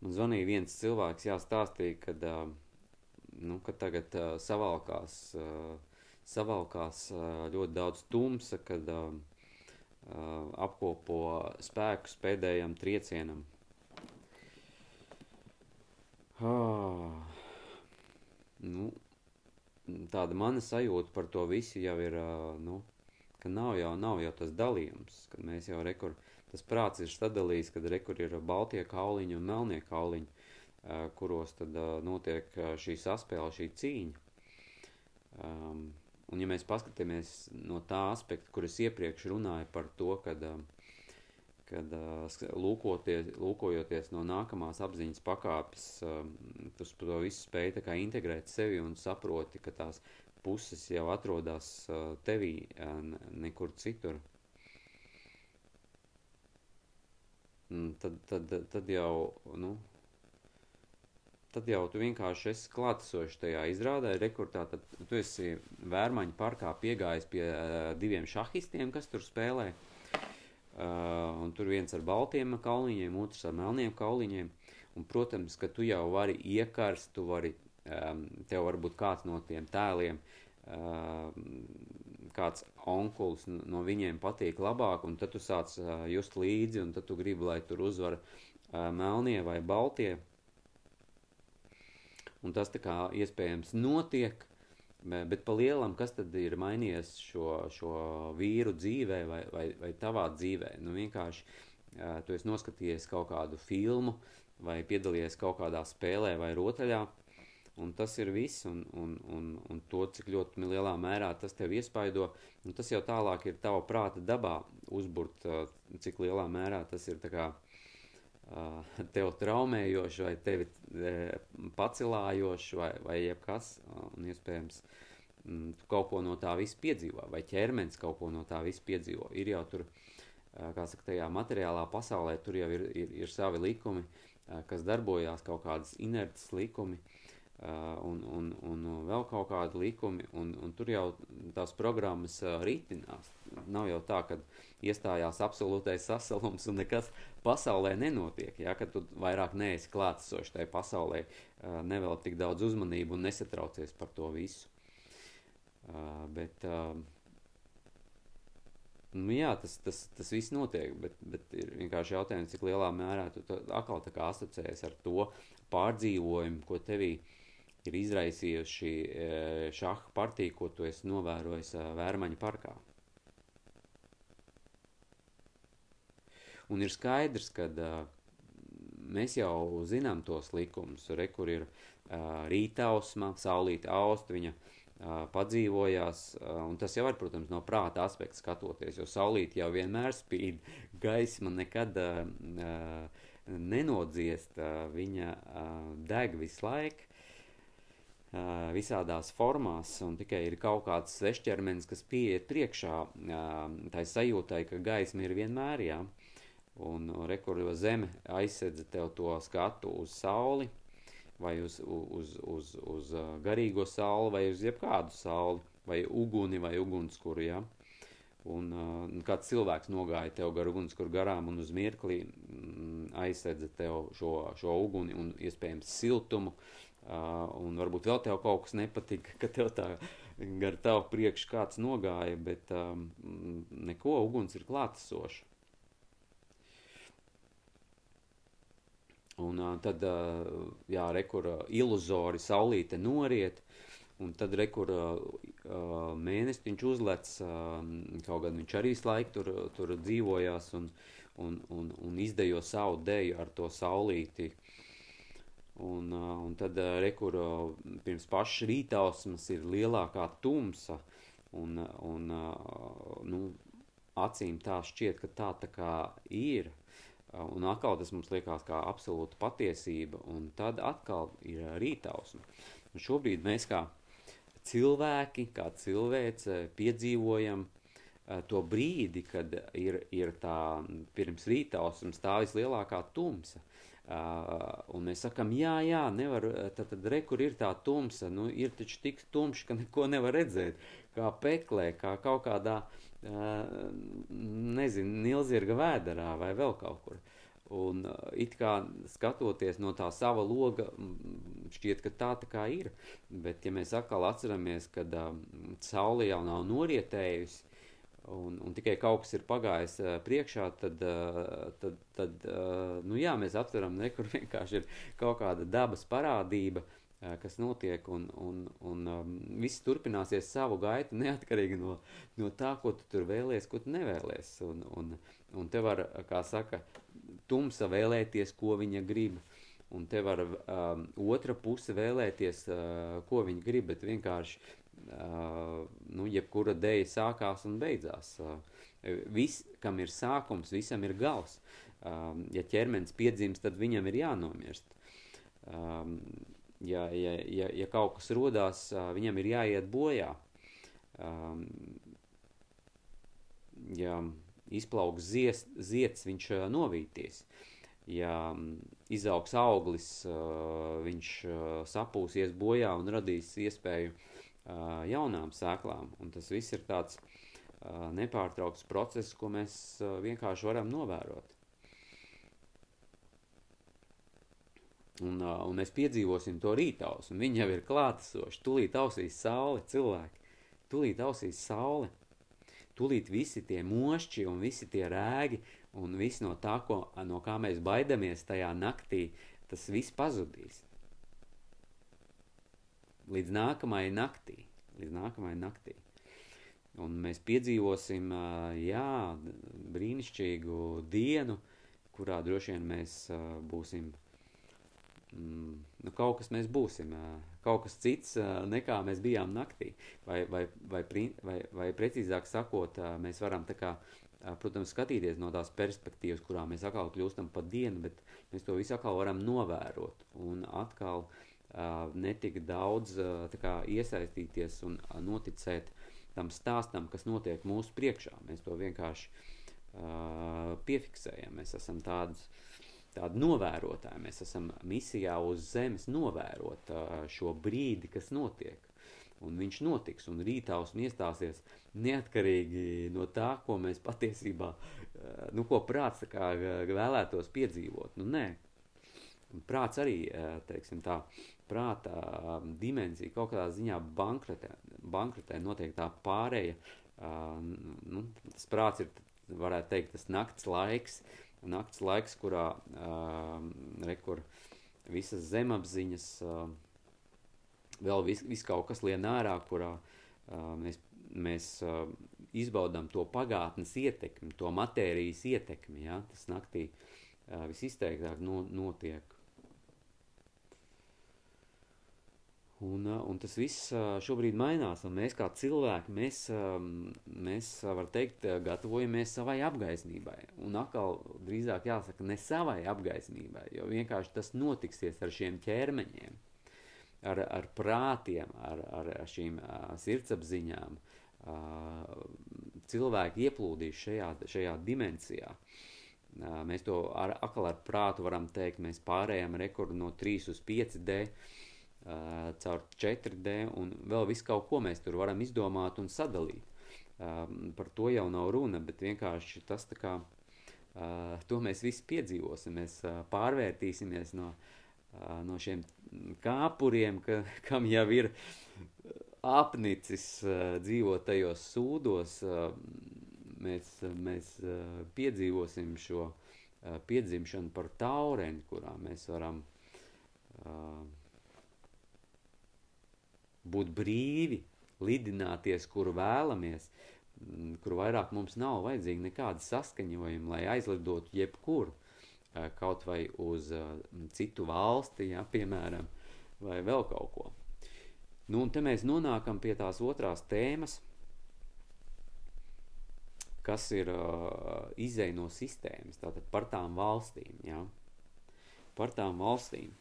man zvanīja viens cilvēks, jāstāstīja, kad, uh, nu, kad tagad uh, savalkās, uh, savalkās uh, ļoti daudz tumsa, kad uh, uh, apkopo spēkus pēdējam triecienam. Ah, nu, tāda mana sajūta par to visu jau ir, uh, nu, ka nav jau, nav jau tas dalījums, kad mēs jau rekur, tas prāts ir sadalījis, kad rekur ir baltie kauliņi un melnie kauliņi, kuros tad notiek šī saspēle, šī cīņa. Um, un ja mēs paskatāmies no tā aspekta, kur es iepriekš runāju par to, kad, kad lūkojoties no nākamās apziņas pakāpes, tu to visu spēj tā kā integrēt sevi un saproti, ka tās puses jau atrodas tevī, nekur citur. Tad, tad, tad jau, nu, tad jau tu vienkārši esi klātesošs tajā izrādē, rekurtā, tad tu esi vērmaņu parkā piegājis pie uh, diviem šahistiem, kas tur spēlē, uh, un tur viens ar baltiem kauliņiem, otrs ar melniem kauliņiem, un, protams, ka tu jau vari iekarst, tu vari um, tev varbūt kāds no tiem tēliem, um, kāds onkulis no viņiem patīk labāk, un tad tu sāc uh, just līdzi, un tad tu gribi, lai tur uzvar uh, melnie vai baltie. Un tas tā kā iespējams notiek, bet pa lielam, kas tad ir mainījies šo, šo vīru dzīvē vai, vai, vai tavā dzīvē? Nu vienkārši uh, tu esi noskatījies kaut kādu filmu vai piedalījies kaut kādā spēlē vai rotaļā, Un tas ir viss, un, un, un, un to, cik ļoti lielā mērā tas tev iespaido, tas jau tālāk ir tava prāta dabā uzburt, cik lielā mērā tas ir kā tev traumējoši, vai tevi pacilājoši, vai, vai jebkas, un iespējams, mm, tu kaut ko no tā visu piedzīvo, vai ķermenis kaut ko no tā visu piedzīvo. Ir jau tur, kā saka, tajā materiālā pasaulē, tur jau ir, ir, ir savi likumi, kas darbojās, kaut kādas inertas likumi, uh, Uh, un, un, un vēl kaut kādi likumi, un, un tur jau tās programmas uh, ritinās. Nav jau tā, ka iestājās absolūtais sasalums un nekas pasaulē nenotiek. Ja, kad tu vairāk neesi klātesošs tajā pasaulē, uh, nevēl tik daudz uzmanību un nesatraucies par to visu. Bet, nu jā, tas, tas, tas viss notiek, bet, bet ir vienkārši jautājums, cik lielā mērā tu atkal asociējies ar to pārdzīvojumu, ko tevī uh, ir izraisījuši e, šaha partiju, ko tu esi novērojis e, Vērmaņa parkā. Un ir skaidrs, ka uh, mēs jau zinām tos likumus, re, kur ir rītausma, saulīta austa, viņa padzīvojās, un tas jau ir, protams, no prāta aspekta skatoties, jo saulīta jau vienmēr spīd, gaisma nekad uh, nenodziest, viņa uh, deg visu laiku, visādās formās, un tikai ir kaut kāds svešķermenis, kas pieiet priekšā tai sajūtai, ka gaisma ir vienmēr, jā. Un rekurva zeme aizsedza tev to skatu uz sauli, vai uz, uz, uz, uz garīgo sauli, vai uz jebkādu sauli, vai uguni, vai ugunskuru, jā. Un uh, kāds cilvēks nogāja tev gar ugunskura garām un uz mirkli mm, aizsedza tev šo, šo uguni un iespējams siltumu, Uh, un varbūt vēl tev kaut kas nepatika, ka tev tā gar tavu priekšu kāds nogāja, bet um, neko uguns ir klātesoša. Un uh, tad, uh, jā, rekur uh, iluzori saulīte noriet, un tad rekur uh, uh, mēnestiņš uzlec, uh, kaut gan viņš arī laiku tur, tur dzīvojās un, un, un, un izdejo savu deju ar to saulīti. Uh, Un, un tad rekur pirms pašas rītausmas ir lielākā tumsa, un, un nu, acīm tā šķiet, ka tā tā kā ir. Un atkal tas mums liekas kā absolūta patiesība, un tad atkal ir rītausma. Un šobrīd mēs kā cilvēki, kā cilvēce piedzīvojam to brīdi, kad ir, ir tā pirms rītausmas tā vislielākā tumsa. Uh, un mēs sakām, jā, jā, nevar, tad, tad re, kur ir tā tumsa, nu, ir taču tik tumšs, ka neko nevar redzēt, kā peklē, kā kaut kādā, uh, nezinu, nilzirga vēderā vai vēl kaut kur. Un uh, it kā skatoties no tā sava loga, šķiet, ka tā tā kā ir. Bet, ja mēs atkal atceramies, kad um, saule jau nav norietējusi, un, un tikai kaut kas ir pagājis uh, priekšā, tad, uh, tad, tad uh, nu jā, mēs aptveram, nekur vienkārši ir kaut kāda dabas parādība, uh, kas notiek, un, un, un um, viss turpināsies savu gaitu, neatkarīgi no, no tā, ko tu tur vēlies, ko tu nevēlies. Un, un, un te var, kā saka, tumsa vēlēties, ko viņa grib. Un te var um, otra puse vēlēties, uh, ko viņa grib, bet vienkārši uh, nu, jebkura dēļa sākās un beidzās. Uh, vis, kam ir sākums, visam ir gals. Um, ja ķermenis piedzimst, tad viņam ir jānomirst. Um, ja, ja, ja, ja kaut kas rodās, viņam ir jāiet bojā. Ja izplauks zies, ziets, viņš novīties. Ja um, izaugs auglis, viņš sapūsies bojā un radīs iespēju uh, jaunām sēklām. Un tas viss ir tāds uh, nepārtraukts process, ko mēs uh, vienkārši varam novērot. Un, uh, un mēs piedzīvosim to rītaus, un viņi jau ir klātesoši. Tūlīt ausīs saule, cilvēki. Tūlīt ausīs saule tūlīt visi tie mošķi un visi tie rēgi un viss no tā, ko, no kā mēs baidamies tajā naktī, tas viss pazudīs. Līdz nākamajai naktī, līdz nākamajai naktī. Un mēs piedzīvosim, jā, brīnišķīgu dienu, kurā droši vien mēs būsim mm, nu, kaut kas mēs būsim, kaut kas cits nekā mēs bijām naktī. Vai, vai, vai, vai, vai precīzāk sakot, mēs varam tā kā, protams, skatīties no tās perspektīvas, kurā mēs atkal kļūstam pa dienu, bet mēs to visu atkal varam novērot un atkal netik daudz kā, iesaistīties un noticēt tam stāstam, kas notiek mūsu priekšā. Mēs to vienkārši uh, piefiksējam. Mēs esam tādas uh, tādi novērotāji. Mēs esam misijā uz zemes novērot šo brīdi, kas notiek. Un viņš notiks, un rītaus un iestāsies neatkarīgi no tā, ko mēs patiesībā, nu, ko prāts kā, vēlētos piedzīvot. Nu, nē, prāts arī, teiksim tā, prāta dimensija kaut kādā ziņā bankrotē, bankrotē notiek tā pārēja, nu, tas prāts ir, varētu teikt, tas nakts laiks, nakts laiks, kurā uh, rekur visas zemapziņas, vēl vis, vis kaut kas lien ārā, kurā mēs, mēs izbaudām to pagātnes ietekmi, to matērijas ietekmi, ja, tas naktī uh, visizteiktāk no, notiek. Un, un tas viss šobrīd mainās, un mēs kā cilvēki, mēs, mēs var teikt, gatavojamies savai apgaismībai. Un atkal drīzāk jāsaka ne savai apgaismībai, jo vienkārši tas notiksies ar šiem ķermeņiem, ar, ar prātiem, ar, ar šīm sirdsapziņām. Cilvēki ieplūdīs šajā, šajā dimensijā. Mēs to ar, atkal ar prātu varam teikt, mēs pārējām rekordu no 3 uz 5D uh, caur 4D un vēl visu kaut ko mēs tur varam izdomāt un sadalīt. Um, par to jau nav runa, bet vienkārši tas tā kā, uh, to mēs visi piedzīvosim, mēs uh, pārvērtīsimies no, uh, no šiem kāpuriem, ka, kam jau ir apnicis uh, dzīvot tajos sūdos, uh, mēs, mēs uh, piedzīvosim šo uh, piedzimšanu par taureni, kurā mēs varam uh, būt brīvi, lidināties, kur vēlamies, mm, kur vairāk mums nav vajadzīgi nekāda saskaņojuma, lai aizlidotu jebkur, eh, kaut vai uz eh, citu valsti, ja, piemēram, vai vēl kaut ko. Nu, un te mēs nonākam pie tās otrās tēmas, kas ir uh, izēj no sistēmas, tātad par tām valstīm, ja, par tām valstīm.